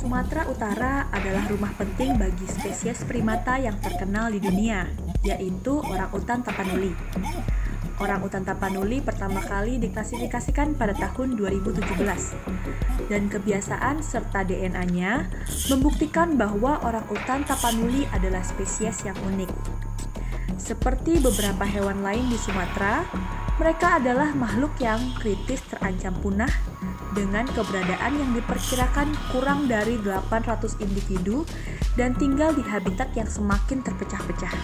Sumatera Utara adalah rumah penting bagi spesies primata yang terkenal di dunia, yaitu orang utan tapanuli. Orang utan tapanuli pertama kali diklasifikasikan pada tahun 2017, dan kebiasaan serta DNA-nya membuktikan bahwa orang utan tapanuli adalah spesies yang unik. Seperti beberapa hewan lain di Sumatera, mereka adalah makhluk yang kritis terancam punah dengan keberadaan yang diperkirakan kurang dari 800 individu dan tinggal di habitat yang semakin terpecah-pecah.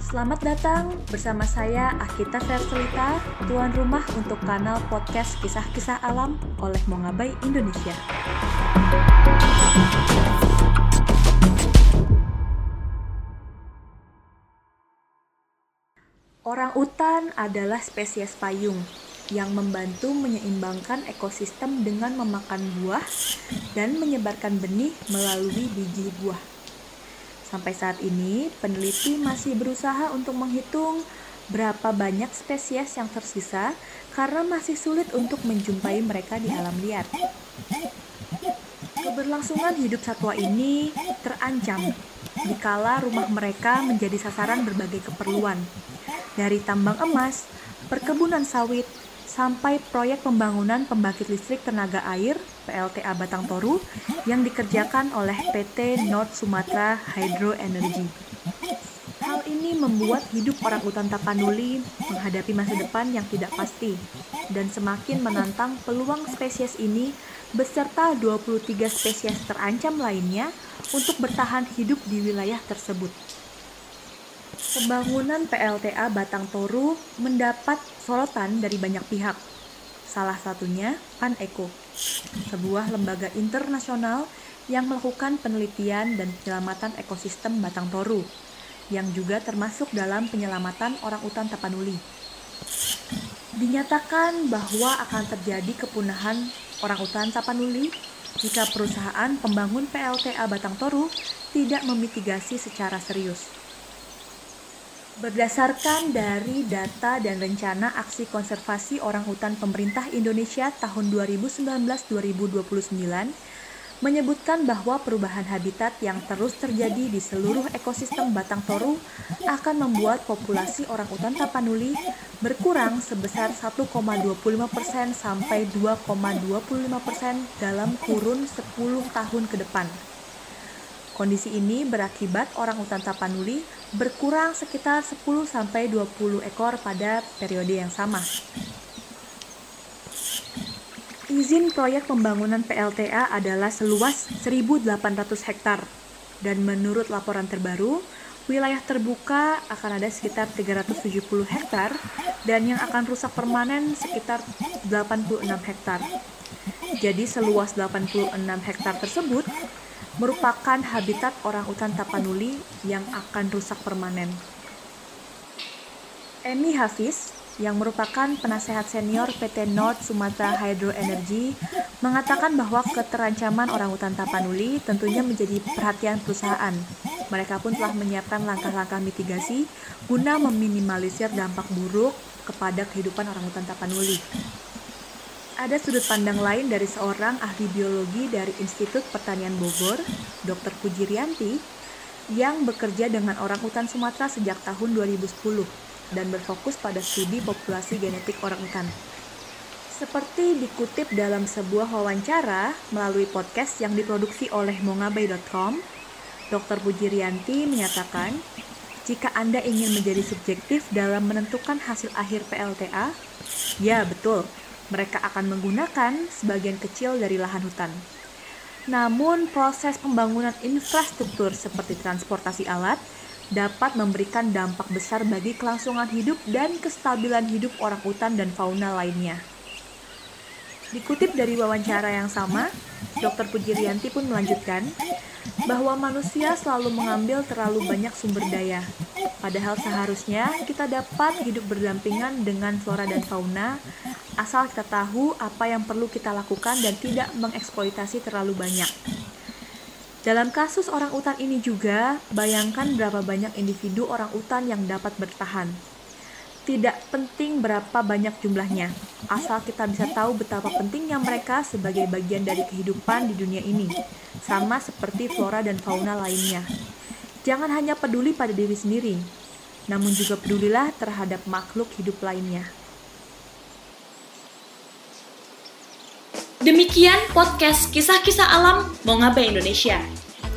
Selamat datang bersama saya Akita Verselita, tuan rumah untuk kanal podcast Kisah-Kisah Alam oleh Mongabai Indonesia. Orang utan adalah spesies payung yang membantu menyeimbangkan ekosistem dengan memakan buah dan menyebarkan benih melalui biji buah. Sampai saat ini, peneliti masih berusaha untuk menghitung berapa banyak spesies yang tersisa karena masih sulit untuk menjumpai mereka di alam liar. Keberlangsungan hidup satwa ini terancam dikala rumah mereka menjadi sasaran berbagai keperluan, dari tambang emas, perkebunan sawit, sampai proyek pembangunan pembangkit listrik tenaga air PLTA Batang Toru yang dikerjakan oleh PT North Sumatra Hydro Energy. Hal ini membuat hidup orang utan Tapanuli menghadapi masa depan yang tidak pasti dan semakin menantang peluang spesies ini beserta 23 spesies terancam lainnya untuk bertahan hidup di wilayah tersebut. Pembangunan PLTA Batang Toru mendapat sorotan dari banyak pihak. Salah satunya Pan Eko, sebuah lembaga internasional yang melakukan penelitian dan penyelamatan ekosistem Batang Toru, yang juga termasuk dalam penyelamatan orang utan Tapanuli. Dinyatakan bahwa akan terjadi kepunahan orang utan Tapanuli jika perusahaan pembangun PLTA Batang Toru tidak memitigasi secara serius. Berdasarkan dari data dan rencana aksi konservasi orang hutan pemerintah Indonesia tahun 2019-2029 menyebutkan bahwa perubahan habitat yang terus terjadi di seluruh ekosistem Batang Toru akan membuat populasi orang hutan Tapanuli berkurang sebesar 1,25% sampai 2,25% dalam kurun 10 tahun ke depan. Kondisi ini berakibat orang hutan Tapanuli berkurang sekitar 10-20 ekor pada periode yang sama. Izin proyek pembangunan PLTA adalah seluas 1.800 hektar dan menurut laporan terbaru, wilayah terbuka akan ada sekitar 370 hektar dan yang akan rusak permanen sekitar 86 hektar. Jadi seluas 86 hektar tersebut merupakan habitat orang utan tapanuli yang akan rusak permanen. Emi Hafiz, yang merupakan penasehat senior PT North Sumatra Hydro Energy, mengatakan bahwa keterancaman orang utan tapanuli tentunya menjadi perhatian perusahaan. Mereka pun telah menyiapkan langkah-langkah mitigasi guna meminimalisir dampak buruk kepada kehidupan orang utan tapanuli. Ada sudut pandang lain dari seorang ahli biologi dari Institut Pertanian Bogor, Dr. Pujirianti, yang bekerja dengan orang hutan Sumatera sejak tahun 2010 dan berfokus pada studi populasi genetik orang hutan. Seperti dikutip dalam sebuah wawancara melalui podcast yang diproduksi oleh mongabay.com, Dr. Pujirianti menyatakan, jika Anda ingin menjadi subjektif dalam menentukan hasil akhir PLTA, ya betul, mereka akan menggunakan sebagian kecil dari lahan hutan. Namun, proses pembangunan infrastruktur seperti transportasi alat dapat memberikan dampak besar bagi kelangsungan hidup dan kestabilan hidup orang hutan dan fauna lainnya. Dikutip dari wawancara yang sama, Dr. Pujirianti pun melanjutkan bahwa manusia selalu mengambil terlalu banyak sumber daya. Padahal seharusnya kita dapat hidup berdampingan dengan flora dan fauna asal kita tahu apa yang perlu kita lakukan dan tidak mengeksploitasi terlalu banyak. Dalam kasus orang utan ini juga, bayangkan berapa banyak individu orang utan yang dapat bertahan. Tidak penting berapa banyak jumlahnya, asal kita bisa tahu betapa pentingnya mereka sebagai bagian dari kehidupan di dunia ini, sama seperti flora dan fauna lainnya. Jangan hanya peduli pada diri sendiri, namun juga pedulilah terhadap makhluk hidup lainnya. Demikian podcast kisah-kisah alam Mongabai Indonesia.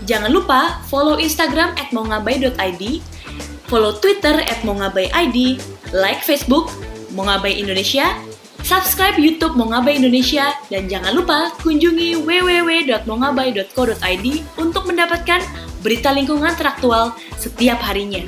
Jangan lupa follow Instagram at follow Twitter at mongabai.id, like Facebook Mongabai Indonesia, subscribe YouTube Mongabai Indonesia, dan jangan lupa kunjungi www.mongabai.co.id untuk mendapatkan berita lingkungan teraktual setiap harinya.